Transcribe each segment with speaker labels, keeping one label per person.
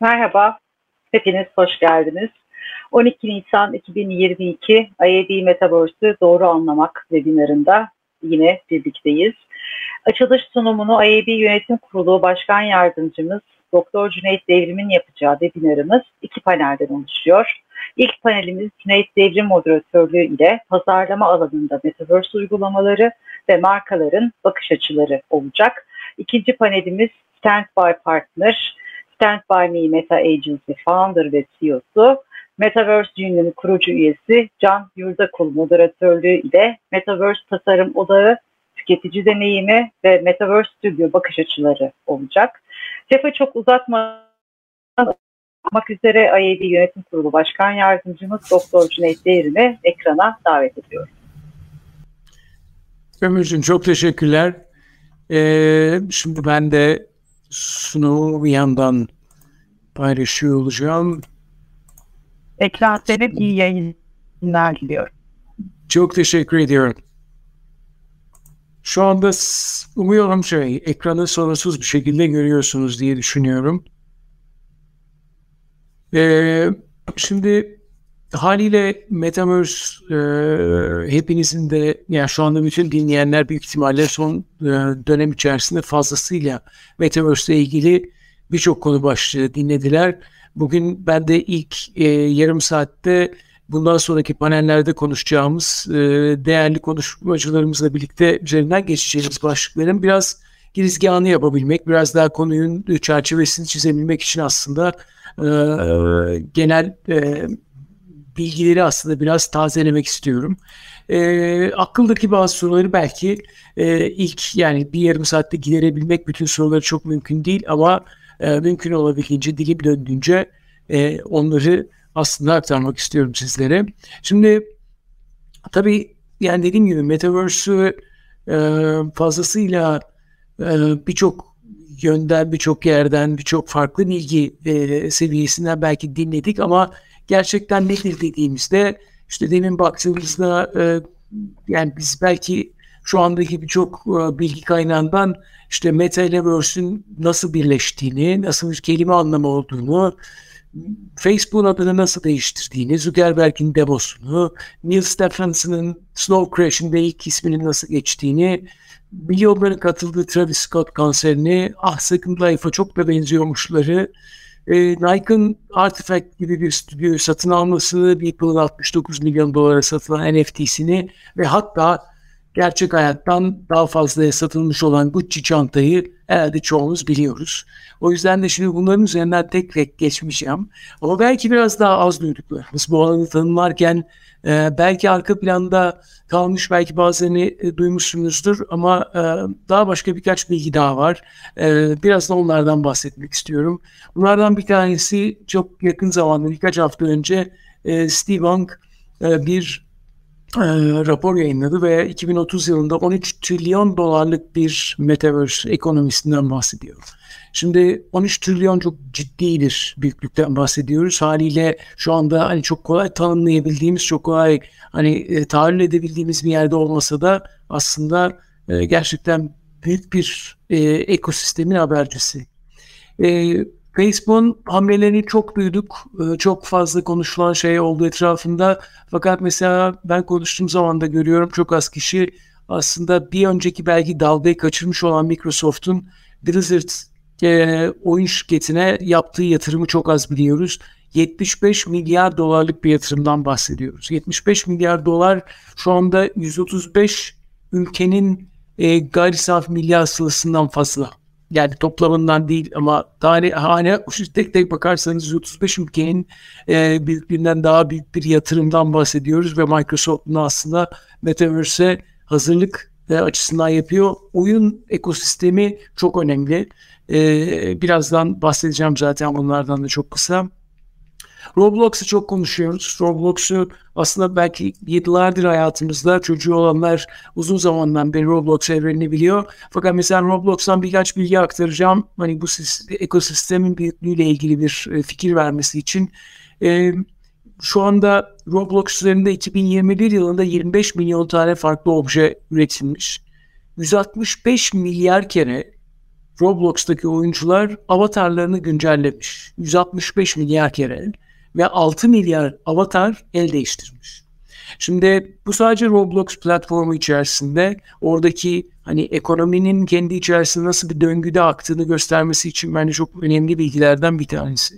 Speaker 1: Merhaba, hepiniz hoş geldiniz. 12 Nisan 2022 IAD Metaverse'ü Doğru Anlamak webinarında yine birlikteyiz. Açılış sunumunu IAD Yönetim Kurulu Başkan Yardımcımız Doktor Cüneyt Devrim'in yapacağı webinarımız iki panelden oluşuyor. İlk panelimiz Cüneyt Devrim moderatörlüğü ile pazarlama alanında Metaverse uygulamaları ve markaların bakış açıları olacak. İkinci panelimiz Stand by Partner, Stand by Me Meta Agency Founder ve CEO'su, Metaverse Union'un kurucu üyesi Can Yurdakul moderatörlüğü ile Metaverse Tasarım Odağı, tüketici deneyimi ve Metaverse Studio bakış açıları olacak. Lafı çok uzatmadan olmak üzere IAB Yönetim Kurulu Başkan Yardımcımız Doktor Cüneyt Değir'i ekrana davet ediyorum.
Speaker 2: Ömürcüğüm çok teşekkürler. Ee, şimdi ben de sunumu bir yandan paylaşıyor olacağım.
Speaker 1: Ekran senin iyi yayınlar diliyorum.
Speaker 2: Çok teşekkür ediyorum. Şu anda umuyorum şey ekranı sorunsuz bir şekilde görüyorsunuz diye düşünüyorum. Ee, şimdi haliyle Metaverse e, hepinizin de yani şu anda bütün dinleyenler büyük ihtimalle son e, dönem içerisinde fazlasıyla Metaverse ile ilgili birçok konu başlığı dinlediler. Bugün ben de ilk e, yarım saatte bundan sonraki panellerde konuşacağımız e, değerli konuşmacılarımızla birlikte üzerinden geçeceğimiz başlıkların biraz girizgahını yapabilmek, biraz daha konunun çerçevesini çizebilmek için aslında e, genel e, bilgileri aslında biraz tazelemek istiyorum. E, akıldaki bazı soruları belki e, ilk yani bir yarım saatte giderebilmek bütün soruları çok mümkün değil ama e, mümkün olabildiğince dilim döndüğünce e, onları aslında aktarmak istiyorum sizlere. Şimdi tabii yani dediğim gibi Metaverse'ü e, fazlasıyla e, birçok yönden, birçok yerden, birçok farklı bilgi e, seviyesinden belki dinledik ama gerçekten nedir dediğimizde işte demin baktığımızda e, yani biz belki şu andaki birçok e, bilgi kaynağından işte Meta ile Verse'ün nasıl birleştiğini, nasıl bir kelime anlamı olduğunu, Facebook'un adını nasıl değiştirdiğini, Zuckerberg'in demosunu, Neil Stephenson'ın Snow Crash'in de ilk isminin nasıl geçtiğini, milyonların katıldığı Travis Scott konserini, ah Second Life'a çok da benziyormuşları, e, Nike'ın Artifact gibi bir stüdyoyu satın almasını, Beeple'ın 69 milyon dolara satılan NFT'sini ve hatta gerçek hayattan daha fazlaya satılmış olan Gucci çantayı herhalde çoğumuz biliyoruz. O yüzden de şimdi bunların üzerinden tek tek geçmeyeceğim. Ama belki biraz daha az duyduklarımız bu alanı tanımlarken e, belki arka planda kalmış belki bazılarını e, duymuşsunuzdur ama e, daha başka birkaç bilgi daha var. E, biraz da onlardan bahsetmek istiyorum. Bunlardan bir tanesi çok yakın zamanda birkaç hafta önce e, Steve Wong e, bir rapor yayınladı ve 2030 yılında 13 trilyon dolarlık bir metaverse ekonomisinden bahsediyor. Şimdi 13 trilyon çok ciddi bir büyüklükten bahsediyoruz. Haliyle şu anda hani çok kolay tanımlayabildiğimiz, çok kolay hani e, tahayyül edebildiğimiz bir yerde olmasa da aslında e, gerçekten büyük bir e, ekosistemin habercisi. E, Facebook'un hamlelerini çok duyduk. Ee, çok fazla konuşulan şey oldu etrafında. Fakat mesela ben konuştuğum zaman da görüyorum çok az kişi aslında bir önceki belki dalgayı kaçırmış olan Microsoft'un Blizzard e, oyun şirketine yaptığı yatırımı çok az biliyoruz. 75 milyar dolarlık bir yatırımdan bahsediyoruz. 75 milyar dolar şu anda 135 ülkenin e, gayri safi milyar sırasından fazla yani toplamından değil ama tane hane tek tek bakarsanız 135 ülkenin e, birbirinden daha büyük bir yatırımdan bahsediyoruz ve Microsoft'un aslında Metaverse'e hazırlık e, açısından yapıyor. Oyun ekosistemi çok önemli. E, birazdan bahsedeceğim zaten bunlardan da çok kısa. Roblox'u çok konuşuyoruz. Roblox'u aslında belki yıllardır hayatımızda çocuğu olanlar uzun zamandan beri Roblox evrenini biliyor. Fakat mesela Roblox'tan birkaç bilgi aktaracağım. Hani bu ekosistemin büyüklüğüyle ilgili bir e, fikir vermesi için. Ee, şu anda Roblox üzerinde 2021 yılında 25 milyon tane farklı obje üretilmiş. 165 milyar kere Roblox'taki oyuncular avatarlarını güncellemiş. 165 milyar kere ve 6 milyar avatar el değiştirmiş. Şimdi bu sadece Roblox platformu içerisinde oradaki hani ekonominin kendi içerisinde nasıl bir döngüde aktığını göstermesi için bence çok önemli bilgilerden bir tanesi.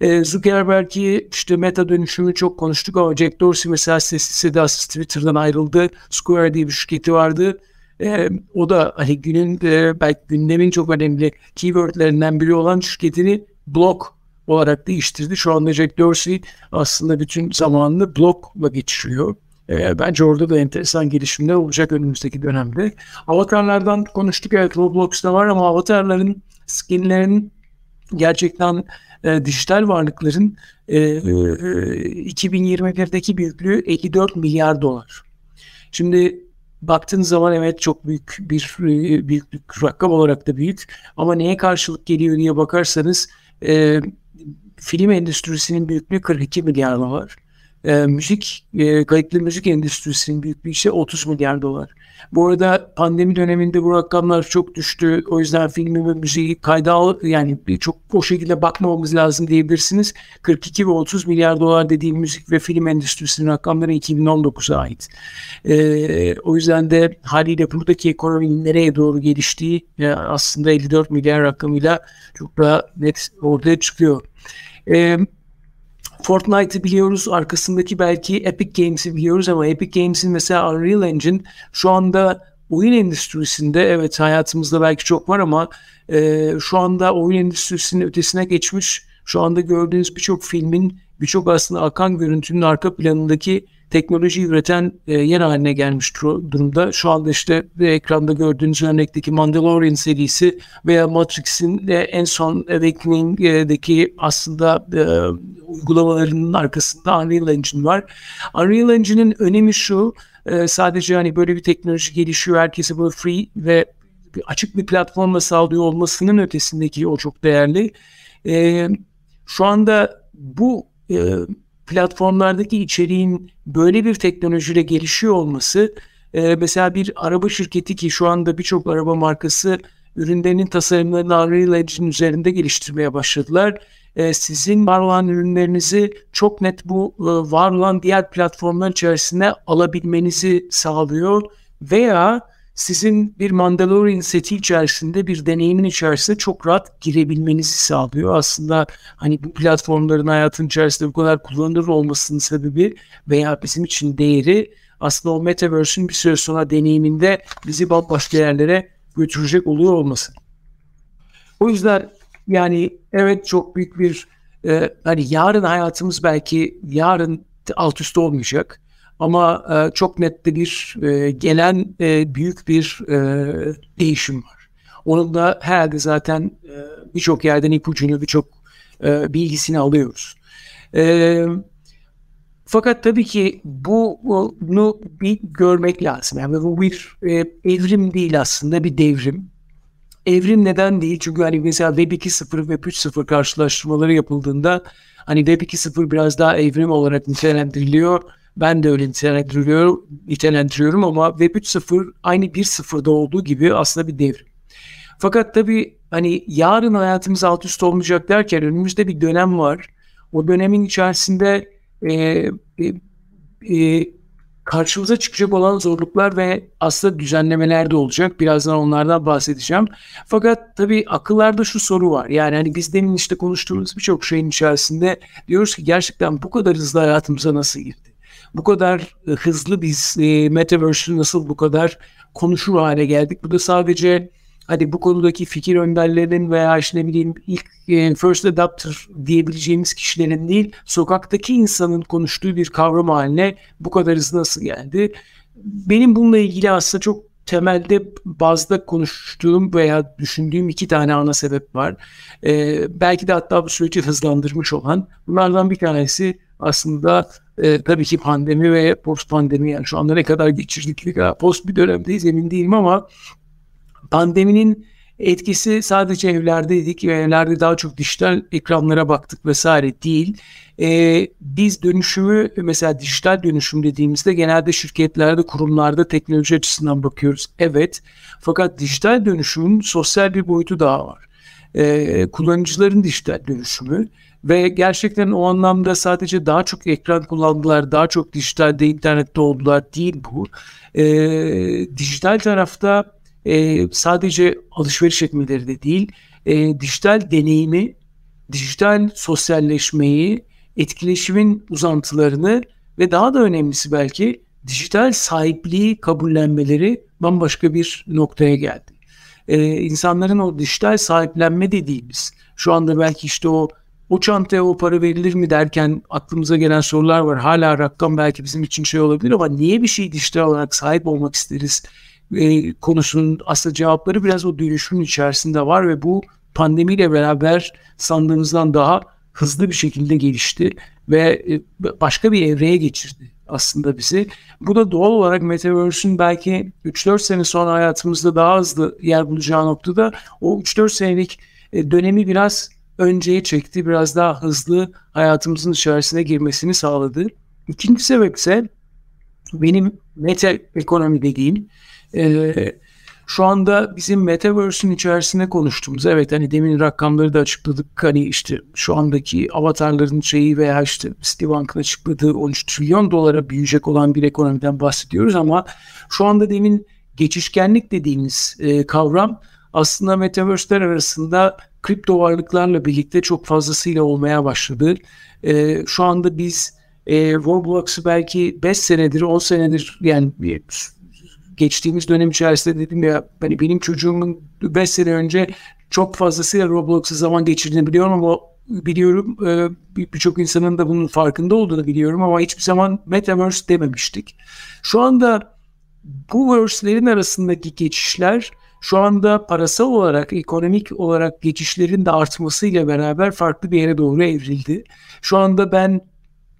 Speaker 2: E, Zuckerberg'i işte meta dönüşümü çok konuştuk ama Jack Dorsey mesela sessiz sedasız Twitter'dan ayrıldı. Square diye bir şirketi vardı. E, o da hani günün e, belki gündemin çok önemli keywordlerinden biri olan şirketini blok olarak değiştirdi. Şu anda Jack Dorsey aslında bütün zamanını blokla geçiriyor. E, bence orada da enteresan gelişimler olacak önümüzdeki dönemde. Avatarlardan konuştuk evet Roblox'ta var ama avatarların skinlerin gerçekten e, dijital varlıkların e, e, 2021'deki büyüklüğü 54 milyar dolar. Şimdi baktığınız zaman evet çok büyük bir e, büyüklük rakam olarak da büyük ama neye karşılık geliyor diye bakarsanız e, film endüstrisinin büyüklüğü 42 milyar dolar e, müzik, e, kayıtlı müzik endüstrisinin büyüklüğü ise 30 milyar dolar. Bu arada pandemi döneminde bu rakamlar çok düştü. O yüzden filmi ve müziği kayda al yani çok o şekilde bakmamamız lazım diyebilirsiniz. 42 ve 30 milyar dolar dediğim müzik ve film endüstrisinin rakamları 2019'a ait. E, o yüzden de haliyle buradaki ekonominin nereye doğru geliştiği e, aslında 54 milyar rakamıyla çok daha net ortaya çıkıyor. E, Fortnite'ı biliyoruz. Arkasındaki belki Epic Games'i biliyoruz ama Epic Games'in mesela Unreal Engine şu anda oyun endüstrisinde evet hayatımızda belki çok var ama e, şu anda oyun endüstrisinin ötesine geçmiş. Şu anda gördüğünüz birçok filmin birçok aslında akan görüntünün arka planındaki teknoloji üreten e, yer haline gelmiş durumda. Şu anda işte ekranda gördüğünüz örnekteki Mandalorian serisi veya Matrix'in e, en son Awakening'deki aslında e, uygulamalarının arkasında Unreal Engine var. Unreal Engine'in önemi şu, e, sadece hani böyle bir teknoloji gelişiyor, herkese böyle free ve açık bir platformla sağlıyor olmasının ötesindeki o çok değerli. E, şu anda bu e, platformlardaki içeriğin böyle bir teknolojiyle gelişiyor olması e, mesela bir araba şirketi ki şu anda birçok araba markası ürünlerinin tasarımlarını Unreal Engine üzerinde geliştirmeye başladılar. E, sizin var olan ürünlerinizi çok net bu e, var olan diğer platformlar içerisinde alabilmenizi sağlıyor veya sizin bir Mandalorian seti içerisinde bir deneyimin içerisinde çok rahat girebilmenizi sağlıyor. Aslında hani bu platformların hayatın içerisinde bu kadar kullanılır olmasının sebebi veya bizim için değeri aslında o Metaverse'ün bir süre sonra deneyiminde bizi bambaşka yerlere götürecek oluyor olması. O yüzden yani evet çok büyük bir e, hani yarın hayatımız belki yarın alt üst olmayacak ama e, çok net bir e, gelen e, büyük bir e, değişim var. Onun da herhalde zaten e, birçok yerden ipucunu, birçok e, bilgisini alıyoruz. E, fakat tabii ki bu bunu bir görmek lazım. Yani bu bir e, evrim değil aslında bir devrim. Evrim neden değil? Çünkü hani mesela Web 2.0 ve 3.0 karşılaştırmaları yapıldığında hani Web 2.0 biraz daha evrim olarak nitelendiriliyor. Ben de öyle nitelendiriyorum, nitelendiriyorum ama Web 3.0 aynı 1.0'da olduğu gibi aslında bir devrim. Fakat tabii hani yarın hayatımız alt üst olmayacak derken önümüzde bir dönem var. O dönemin içerisinde e, e, e, karşımıza çıkacak olan zorluklar ve aslında düzenlemeler de olacak. Birazdan onlardan bahsedeceğim. Fakat tabii akıllarda şu soru var. Yani hani biz demin işte konuştuğumuz birçok şeyin içerisinde diyoruz ki gerçekten bu kadar hızlı hayatımıza nasıl girdi? Bu kadar e, hızlı biz e, Metaverse'ü nasıl bu kadar konuşur hale geldik? Bu da sadece hadi bu konudaki fikir önderlerinin veya işte ne bileyim ilk e, first adapter diyebileceğimiz kişilerin değil, sokaktaki insanın konuştuğu bir kavram haline bu kadar hızlı nasıl geldi? Benim bununla ilgili aslında çok temelde bazda konuştuğum veya düşündüğüm iki tane ana sebep var. Ee, belki de hatta bu süreci hızlandırmış olan. Bunlardan bir tanesi aslında e, tabii ki pandemi ve post pandemi yani şu anda ne kadar geçirdik ne kadar post bir dönemdeyiz emin değilim ama pandeminin etkisi sadece evlerdeydik ve evlerde daha çok dijital ekranlara baktık vesaire değil. Ee, biz dönüşümü mesela dijital dönüşüm dediğimizde genelde şirketlerde, kurumlarda teknoloji açısından bakıyoruz. Evet fakat dijital dönüşümün sosyal bir boyutu daha var. Ee, kullanıcıların dijital dönüşümü ve gerçekten o anlamda sadece daha çok ekran kullandılar, daha çok dijitalde, internette oldular değil bu. Ee, dijital tarafta e, sadece alışveriş etmeleri de değil, e, dijital deneyimi, dijital sosyalleşmeyi, etkileşimin uzantılarını ve daha da önemlisi belki dijital sahipliği kabullenmeleri bambaşka bir noktaya geldi. Ee, insanların o dijital sahiplenme dediğimiz şu anda belki işte o o çantaya o para verilir mi derken aklımıza gelen sorular var. Hala rakam belki bizim için şey olabilir ama niye bir şey dijital olarak sahip olmak isteriz e, konusunun aslında cevapları biraz o dönüşümün içerisinde var ve bu pandemiyle beraber sandığımızdan daha hızlı bir şekilde gelişti ve e, başka bir evreye geçirdi aslında bizi. Bu da doğal olarak Metaverse'ün belki 3-4 sene sonra hayatımızda daha hızlı yer bulacağı noktada o 3-4 senelik e, dönemi biraz önceye çekti. Biraz daha hızlı hayatımızın içerisine girmesini sağladı. İkinci sebep ise benim meta ekonomi dediğim e, şu anda bizim Metaverse'ün içerisinde konuştuğumuz evet hani demin rakamları da açıkladık hani işte şu andaki avatarların şeyi veya işte Citibank'ın açıkladığı 13 trilyon dolara büyüyecek olan bir ekonomiden bahsediyoruz ama şu anda demin geçişkenlik dediğimiz e, kavram aslında Metaverse'ler arasında kripto varlıklarla birlikte çok fazlasıyla olmaya başladı. E, şu anda biz e, Roblox'u belki 5 senedir 10 senedir yani geçtiğimiz dönem içerisinde dedim ya hani benim çocuğumun 5 sene önce çok fazlasıyla Roblox'ta zaman geçirdiğini biliyorum ama biliyorum e, birçok insanın da bunun farkında olduğunu biliyorum ama hiçbir zaman Metaverse dememiştik. Şu anda bu verse'lerin arasındaki geçişler şu anda parasal olarak, ekonomik olarak geçişlerin de artmasıyla beraber farklı bir yere doğru evrildi. Şu anda ben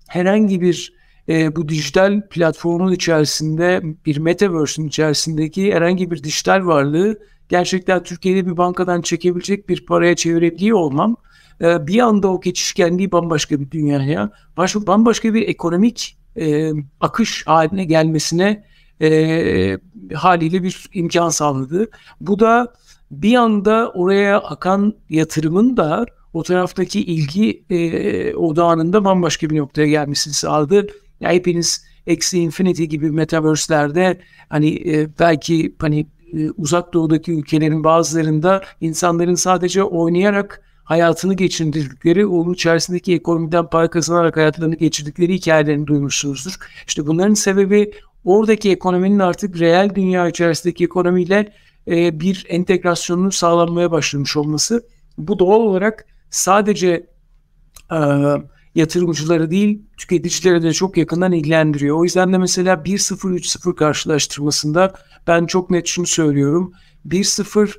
Speaker 2: herhangi bir e, bu dijital platformun içerisinde bir metaverse'ün içerisindeki herhangi bir dijital varlığı gerçekten Türkiye'de bir bankadan çekebilecek bir paraya çevirebiliyor olmam e, bir anda o geçişkenliği bambaşka bir dünyaya, baş, bambaşka bir ekonomik e, akış haline gelmesine e, haliyle bir imkan sağladı. Bu da bir anda oraya akan yatırımın da o taraftaki ilgi e, odağının da bambaşka bir noktaya gelmesini sağladı. Ya hepiniz eksi infinity gibi metaverse'lerde hani e, belki hani e, uzak doğudaki ülkelerin bazılarında insanların sadece oynayarak hayatını geçirdikleri, onun içerisindeki ekonomiden para kazanarak hayatlarını geçirdikleri hikayelerini duymuşsunuzdur. İşte bunların sebebi oradaki ekonominin artık reel dünya içerisindeki ekonomiyle e, bir entegrasyonun sağlanmaya başlamış olması. Bu doğal olarak sadece e, yatırımcıları değil tüketicileri de çok yakından ilgilendiriyor. O yüzden de mesela 1-0-3-0 karşılaştırmasında ben çok net şunu söylüyorum. 1-0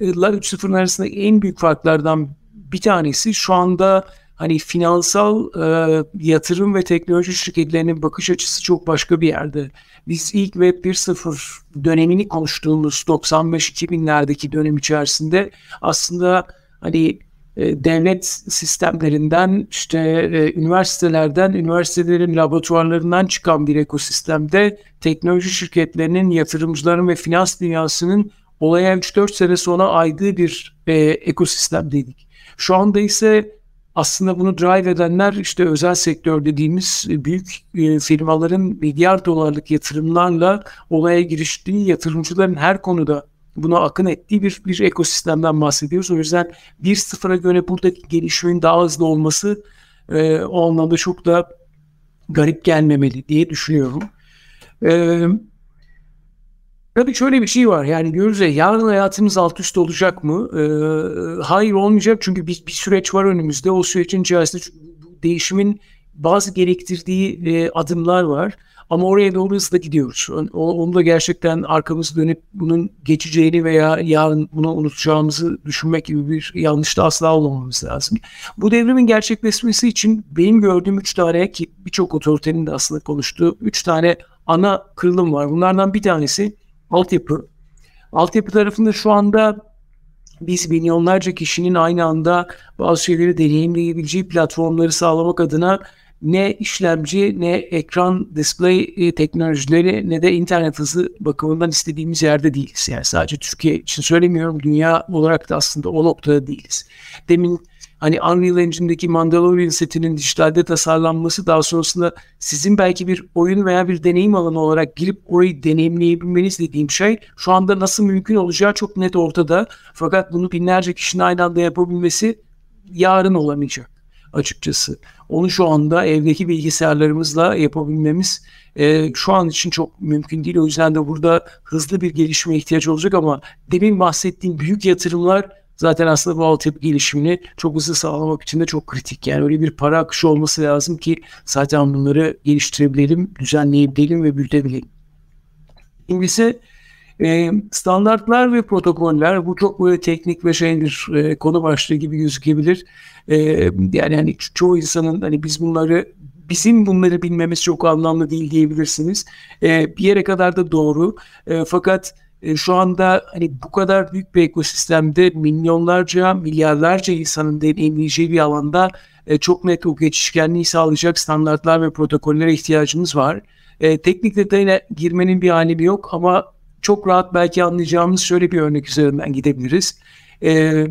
Speaker 2: ile 3-0'ın arasında en büyük farklardan bir tanesi şu anda hani finansal e, yatırım ve teknoloji şirketlerinin bakış açısı çok başka bir yerde. Biz ilk Web 1.0 dönemini konuştuğumuz 95-2000'lerdeki dönem içerisinde aslında hani e, devlet sistemlerinden işte e, üniversitelerden, üniversitelerin laboratuvarlarından çıkan bir ekosistemde teknoloji şirketlerinin, yatırımcıların ve finans dünyasının olaya 3-4 sene sonra aydığı bir e, ekosistemdeydik. Şu anda ise aslında bunu drive edenler işte özel sektör dediğimiz büyük e, firmaların milyar dolarlık yatırımlarla olaya giriştiği yatırımcıların her konuda buna akın ettiği bir, bir ekosistemden bahsediyoruz. O yüzden bir sıfıra göre buradaki gelişimin daha hızlı olması e, o anlamda çok da garip gelmemeli diye düşünüyorum. E, tabii şöyle bir şey var yani diyoruz ya yarın hayatımız alt üst olacak mı? E, hayır olmayacak çünkü bir, bir süreç var önümüzde. O sürecin içerisinde değişimin bazı gerektirdiği e, adımlar var. Ama oraya doğru hızla gidiyoruz. Onu da gerçekten arkamızı dönüp bunun geçeceğini veya yarın bunu unutacağımızı düşünmek gibi bir yanlış da asla olmamamız lazım. Bu devrimin gerçekleşmesi için benim gördüğüm üç tane ki birçok otoritenin de aslında konuştuğu üç tane ana kırılım var. Bunlardan bir tanesi altyapı. Altyapı tarafında şu anda biz milyonlarca kişinin aynı anda bazı şeyleri deneyimleyebileceği platformları sağlamak adına ne işlemci ne ekran display e, teknolojileri ne de internet hızı bakımından istediğimiz yerde değiliz. Yani sadece Türkiye için söylemiyorum dünya olarak da aslında o noktada değiliz. Demin hani Unreal Engine'deki Mandalorian setinin dijitalde tasarlanması daha sonrasında sizin belki bir oyun veya bir deneyim alanı olarak girip orayı deneyimleyebilmeniz dediğim şey şu anda nasıl mümkün olacağı çok net ortada. Fakat bunu binlerce kişinin aynı anda yapabilmesi yarın olamayacak açıkçası. Onu şu anda evdeki bilgisayarlarımızla yapabilmemiz e, şu an için çok mümkün değil. O yüzden de burada hızlı bir gelişime ihtiyaç olacak ama demin bahsettiğim büyük yatırımlar zaten aslında bu altyapı gelişimini çok hızlı sağlamak için de çok kritik. Yani öyle bir para akışı olması lazım ki zaten bunları geliştirebilelim, düzenleyebilelim ve büyütebilelim. İkincisi e, standartlar ve protokoller bu çok böyle teknik ve şey bir e, konu başlığı gibi gözükebilir. E, yani hani çoğu insanın hani biz bunları bizim bunları bilmemiz çok anlamlı değil diyebilirsiniz. E, bir yere kadar da doğru. E, fakat e, şu anda hani bu kadar büyük bir ekosistemde milyonlarca, milyarlarca insanın deneyimleyeceği bir alanda e, çok net o geçişkenliği sağlayacak standartlar ve protokollere ihtiyacımız var. E, teknik detayına girmenin bir alemi yok ama çok rahat belki anlayacağımız şöyle bir örnek üzerinden gidebiliriz. E,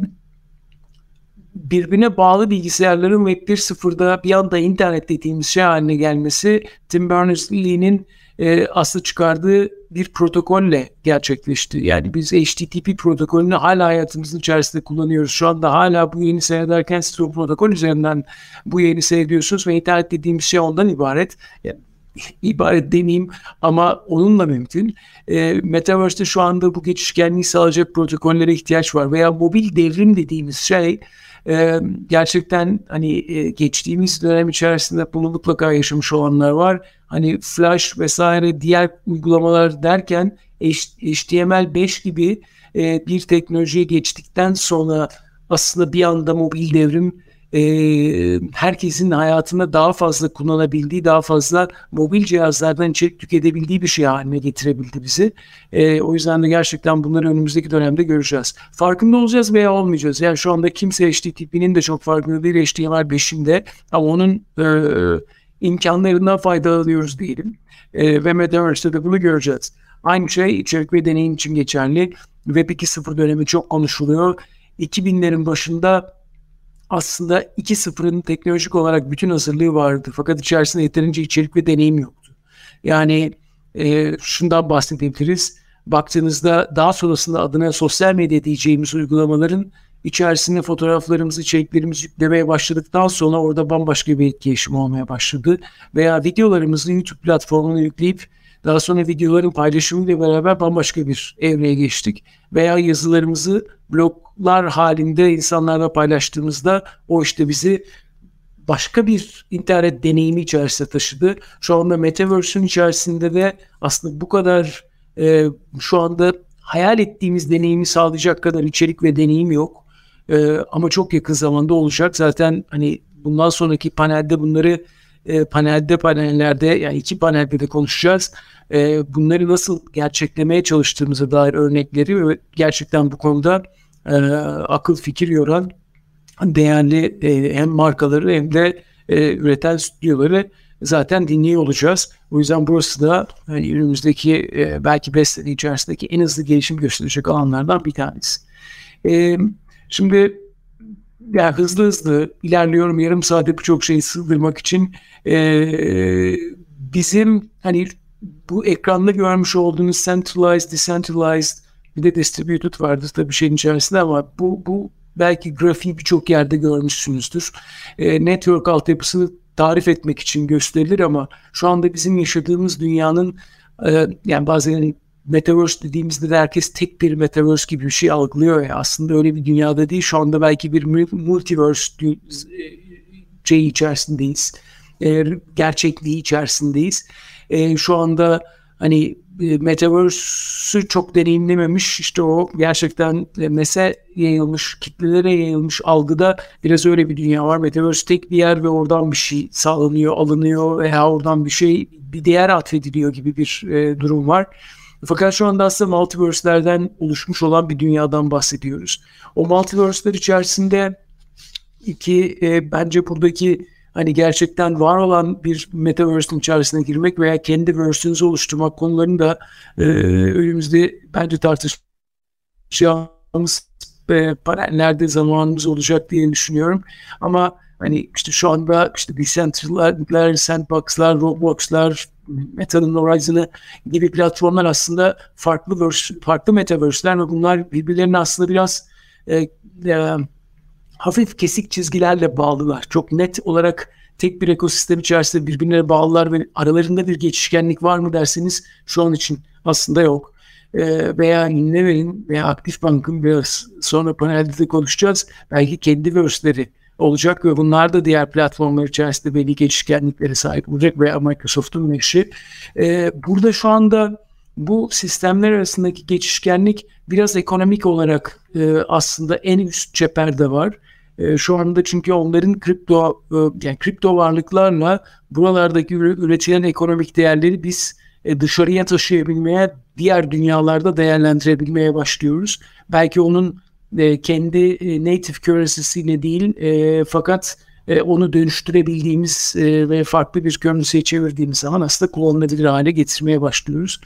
Speaker 2: birbirine bağlı bilgisayarların Web 1.0'da bir anda internet dediğimiz şey haline gelmesi Tim Berners-Lee'nin e, aslında çıkardığı bir protokolle gerçekleşti. Yani biz HTTP protokolünü hala hayatımızın içerisinde kullanıyoruz. Şu anda hala bu yeni seyrederken siz o protokol üzerinden bu yeni seyrediyorsunuz ve internet dediğimiz şey ondan ibaret. Yani ibaret demeyeyim ama onunla mümkün. E, Metaverse'de şu anda bu geçişkenliği sağlayacak protokollere ihtiyaç var veya mobil devrim dediğimiz şey e, gerçekten hani e, geçtiğimiz dönem içerisinde bunu mutlaka yaşamış olanlar var. Hani Flash vesaire diğer uygulamalar derken HTML5 gibi e, bir teknolojiye geçtikten sonra aslında bir anda mobil devrim e, herkesin hayatında daha fazla kullanabildiği, daha fazla mobil cihazlardan içerik tüketebildiği bir şey haline getirebildi bizi. E, o yüzden de gerçekten bunları önümüzdeki dönemde göreceğiz. Farkında olacağız veya olmayacağız. Yani şu anda kimse HTTP'nin de çok farkında değil HTML5'inde ama onun e, imkanlarından faydalanıyoruz diyelim. E, ve Metaverse'de de bunu göreceğiz. Aynı şey içerik ve deneyim için geçerli. Web 2.0 dönemi çok konuşuluyor. 2000'lerin başında aslında 2.0'ın teknolojik olarak bütün hazırlığı vardı. Fakat içerisinde yeterince içerik ve deneyim yoktu. Yani e, şundan bahsedebiliriz. Baktığınızda daha sonrasında adına sosyal medya diyeceğimiz uygulamaların içerisinde fotoğraflarımızı, içeriklerimizi yüklemeye başladıktan sonra orada bambaşka bir etkileşim olmaya başladı. Veya videolarımızı YouTube platformuna yükleyip daha sonra videoların paylaşımıyla beraber bambaşka bir evreye geçtik. Veya yazılarımızı bloglar halinde insanlarla paylaştığımızda o işte bizi başka bir internet deneyimi içerisine taşıdı. Şu anda Metaverse'ün içerisinde de aslında bu kadar e, şu anda hayal ettiğimiz deneyimi sağlayacak kadar içerik ve deneyim yok. E, ama çok yakın zamanda olacak. Zaten hani bundan sonraki panelde bunları e, panelde panellerde yani iki panelde de konuşacağız. E, bunları nasıl gerçeklemeye çalıştığımıza dair örnekleri ve gerçekten bu konuda e, akıl fikir yoran değerli e, hem markaları hem de e, üreten stüdyoları zaten dinliyor olacağız. O yüzden burası da hani önümüzdeki e, belki 5 sene içerisindeki en hızlı gelişim gösterecek alanlardan bir tanesi. E, şimdi yani hızlı hızlı ilerliyorum yarım saatte birçok şeyi sığdırmak için e, bizim hani bu ekranda görmüş olduğunuz centralized, decentralized bir de distributed vardı tabii şeyin içerisinde ama bu, bu belki grafiği birçok yerde görmüşsünüzdür. E, network altyapısını tarif etmek için gösterilir ama şu anda bizim yaşadığımız dünyanın e, yani bazen yani Metaverse dediğimizde de herkes tek bir Metaverse gibi bir şey algılıyor ya. Aslında öyle bir dünyada değil. Şu anda belki bir multiverse şey içerisindeyiz. E, gerçekliği içerisindeyiz. E, şu anda hani e, Metaverse'ü çok deneyimlememiş işte o gerçekten mese yayılmış, kitlelere yayılmış algıda biraz öyle bir dünya var. Metaverse tek bir yer ve oradan bir şey sağlanıyor, alınıyor veya oradan bir şey bir değer atfediliyor gibi bir e, durum var. Fakat şu anda aslında multiverse'lerden oluşmuş olan bir dünyadan bahsediyoruz. O multiverse'ler içerisinde iki e, bence buradaki hani gerçekten var olan bir metaverse'in içerisine girmek veya kendi verse'ünüzü oluşturmak konularını da e, önümüzde bence tartışacağımız e, panellerde zamanımız olacak diye düşünüyorum. Ama hani işte şu anda işte Decentralar, Sandbox'lar, Roblox'lar, Meta'nın Horizon'ı gibi platformlar aslında farklı verse, farklı metaverse'ler ve bunlar birbirlerine aslında biraz e, e, hafif kesik çizgilerle bağlılar. Çok net olarak tek bir ekosistem içerisinde birbirine bağlılar ve aralarında bir geçişkenlik var mı derseniz şu an için aslında yok. E, veya Inlever'in veya Aktif Bank'ın biraz sonra panelde de konuşacağız. Belki kendi verse'leri olacak ve bunlar da diğer platformlar içerisinde belli geçişkenliklere sahip olacak veya Microsoft'un meşi. E, burada şu anda bu sistemler arasındaki geçişkenlik biraz ekonomik olarak e, aslında en üst cepherde var. E, şu anda çünkü onların kripto e, yani kripto varlıklarla buralardaki üretilen ekonomik değerleri biz e, dışarıya taşıyabilmeye, diğer dünyalarda değerlendirebilmeye başlıyoruz. Belki onun e, kendi e, native currency'sine değil e, fakat onu dönüştürebildiğimiz ve farklı bir currency'ye çevirdiğimiz zaman aslında kullanılabilir hale getirmeye başlıyoruz.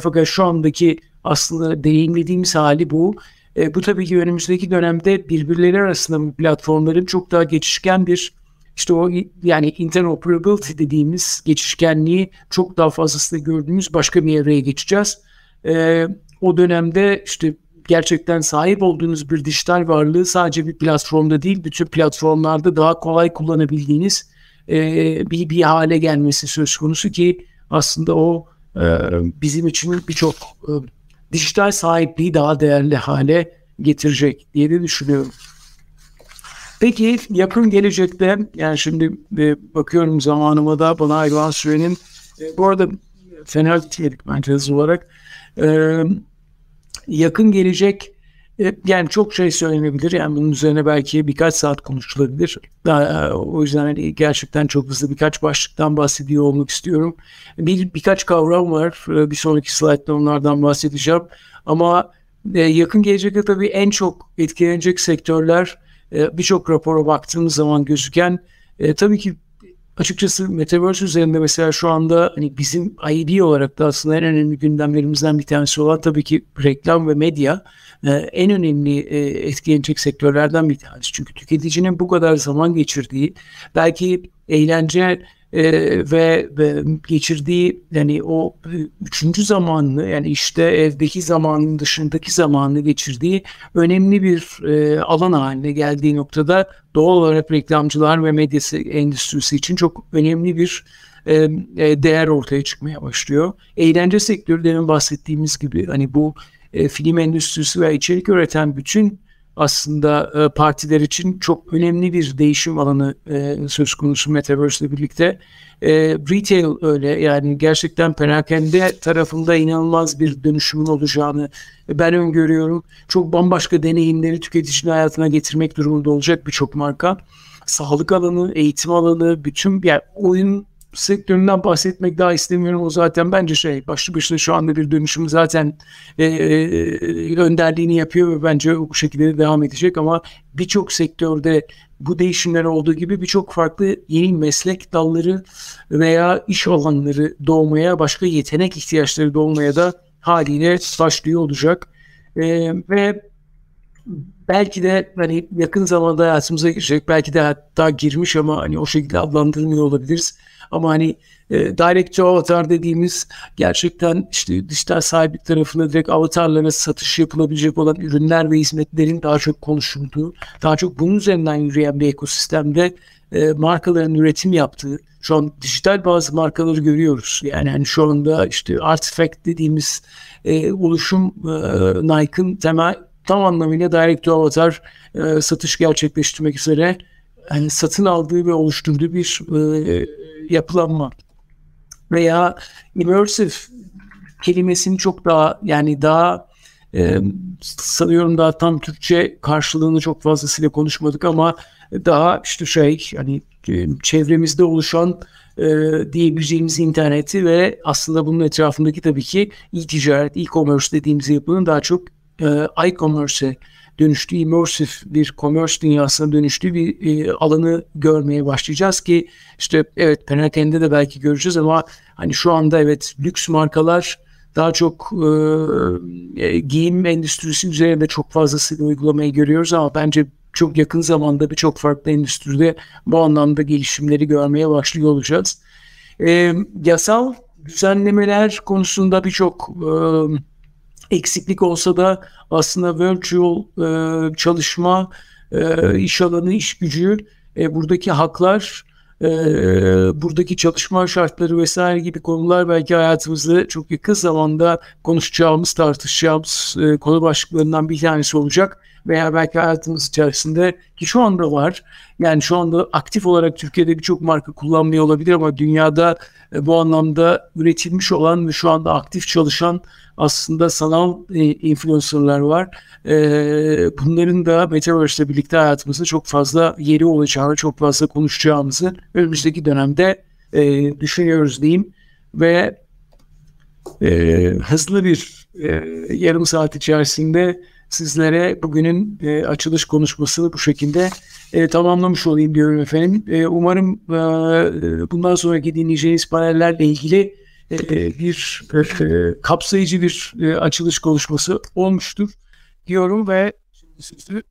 Speaker 2: Fakat şu andaki aslında deneyimlediğimiz hali bu. E, bu tabii ki önümüzdeki dönemde birbirleri arasında platformların çok daha geçişken bir işte o yani interoperability dediğimiz geçişkenliği çok daha fazlasıyla gördüğümüz başka bir evreye geçeceğiz. E, o dönemde işte gerçekten sahip olduğunuz bir dijital varlığı sadece bir platformda değil bütün platformlarda daha kolay kullanabildiğiniz e, bir, bir hale gelmesi söz konusu ki aslında o e, bizim için birçok e, dijital sahipliği daha değerli hale getirecek diye de düşünüyorum. Peki yakın gelecekte yani şimdi e, bakıyorum zamanıma da bana ayrılan sürenin e, bu arada fena değildik bence hızlı olarak. E, yakın gelecek e, yani çok şey söylenebilir. Yani bunun üzerine belki birkaç saat konuşulabilir. Daha, e, o yüzden hani gerçekten çok hızlı birkaç başlıktan bahsediyor olmak istiyorum. Bir birkaç kavram var. E, bir sonraki slaytta onlardan bahsedeceğim. Ama yakın gelecekte tabii en çok etkilenecek sektörler birçok rapora baktığımız zaman gözüken tabii ki açıkçası Metaverse üzerinde mesela şu anda hani bizim IB olarak da aslında en önemli gündemlerimizden bir tanesi olan tabii ki reklam ve medya e, en önemli e, etkilenecek sektörlerden bir tanesi. Çünkü tüketicinin bu kadar zaman geçirdiği belki eğlence e, ve, ve geçirdiği yani o üçüncü zamanını yani işte evdeki zamanın dışındaki zamanını geçirdiği önemli bir e, alan haline geldiği noktada doğal olarak reklamcılar ve medyası endüstrisi için çok önemli bir e, e, değer ortaya çıkmaya başlıyor. Eğlence sektörü demin bahsettiğimiz gibi hani bu e, film endüstrisi ve içerik üreten bütün aslında e, partiler için çok önemli bir değişim alanı e, söz konusu Metaverse ile birlikte. E, retail öyle yani gerçekten perakende tarafında inanılmaz bir dönüşümün olacağını ben öngörüyorum. Çok bambaşka deneyimleri tüketicinin hayatına getirmek durumunda olacak birçok marka. Sağlık alanı, eğitim alanı, bütün yani oyun sektöründen bahsetmek daha istemiyorum. O zaten bence şey başlı başına şu anda bir dönüşüm zaten e, e, önderliğini yapıyor ve bence bu şekilde devam edecek ama birçok sektörde bu değişimler olduğu gibi birçok farklı yeni meslek dalları veya iş alanları doğmaya, başka yetenek ihtiyaçları doğmaya da haliyle başlıyor olacak. E, ve belki de hani yakın zamanda hayatımıza girecek, belki de hatta girmiş ama hani o şekilde adlandırmıyor olabiliriz ama hani e, direct to avatar dediğimiz gerçekten işte dijital sahiplik tarafında direkt avatarlara satış yapılabilecek olan ürünler ve hizmetlerin daha çok konuşulduğu, daha çok bunun üzerinden yürüyen bir ekosistemde e, markaların üretim yaptığı, şu an dijital bazı markaları görüyoruz. Yani hani şu anda işte Artifact dediğimiz e, oluşum e, Nike'ın temel tam anlamıyla direct to avatar e, satış gerçekleştirmek üzere yani satın aldığı ve oluşturduğu bir e, yapılanma. Veya immersive kelimesini çok daha yani daha e, sanıyorum daha tam Türkçe karşılığını çok fazlasıyla konuşmadık ama daha işte şey hani e, çevremizde oluşan e, diyebileceğimiz interneti ve aslında bunun etrafındaki tabii ki e-ticaret, e-commerce dediğimiz yapının daha çok e, e-commerce'e dönüştüğü, immersive bir commerce dünyasına dönüştüğü bir e, alanı görmeye başlayacağız ki işte evet perakende de belki göreceğiz ama hani şu anda evet lüks markalar daha çok e, e giyim endüstrisi üzerinde çok fazlasıyla uygulamayı görüyoruz ama bence çok yakın zamanda birçok farklı endüstride bu anlamda gelişimleri görmeye başlıyor olacağız. E, yasal düzenlemeler konusunda birçok e, eksiklik olsa da aslında virtual e, çalışma, e, iş alanı, iş gücü, e, buradaki haklar, e, buradaki çalışma şartları vesaire gibi konular belki hayatımızda çok yakın zamanda konuşacağımız, tartışacağımız e, konu başlıklarından bir tanesi olacak veya belki hayatımız içerisinde ki şu anda var. Yani şu anda aktif olarak Türkiye'de birçok marka kullanmıyor olabilir ama dünyada e, bu anlamda üretilmiş olan ve şu anda aktif çalışan aslında sanal e, influencerlar var. E, bunların da Metaverse ile birlikte hayatımızda çok fazla yeri olacağını, çok fazla konuşacağımızı önümüzdeki dönemde e, düşünüyoruz diyeyim. Ve hızlı bir yarım saat içerisinde sizlere bugünün açılış konuşmasını bu şekilde e, tamamlamış olayım diyorum efendim. E, umarım e, bundan sonraki dinleyeceğiniz panellerle ilgili e, bir e, kapsayıcı bir e, açılış konuşması olmuştur diyorum ve şimdi sözü.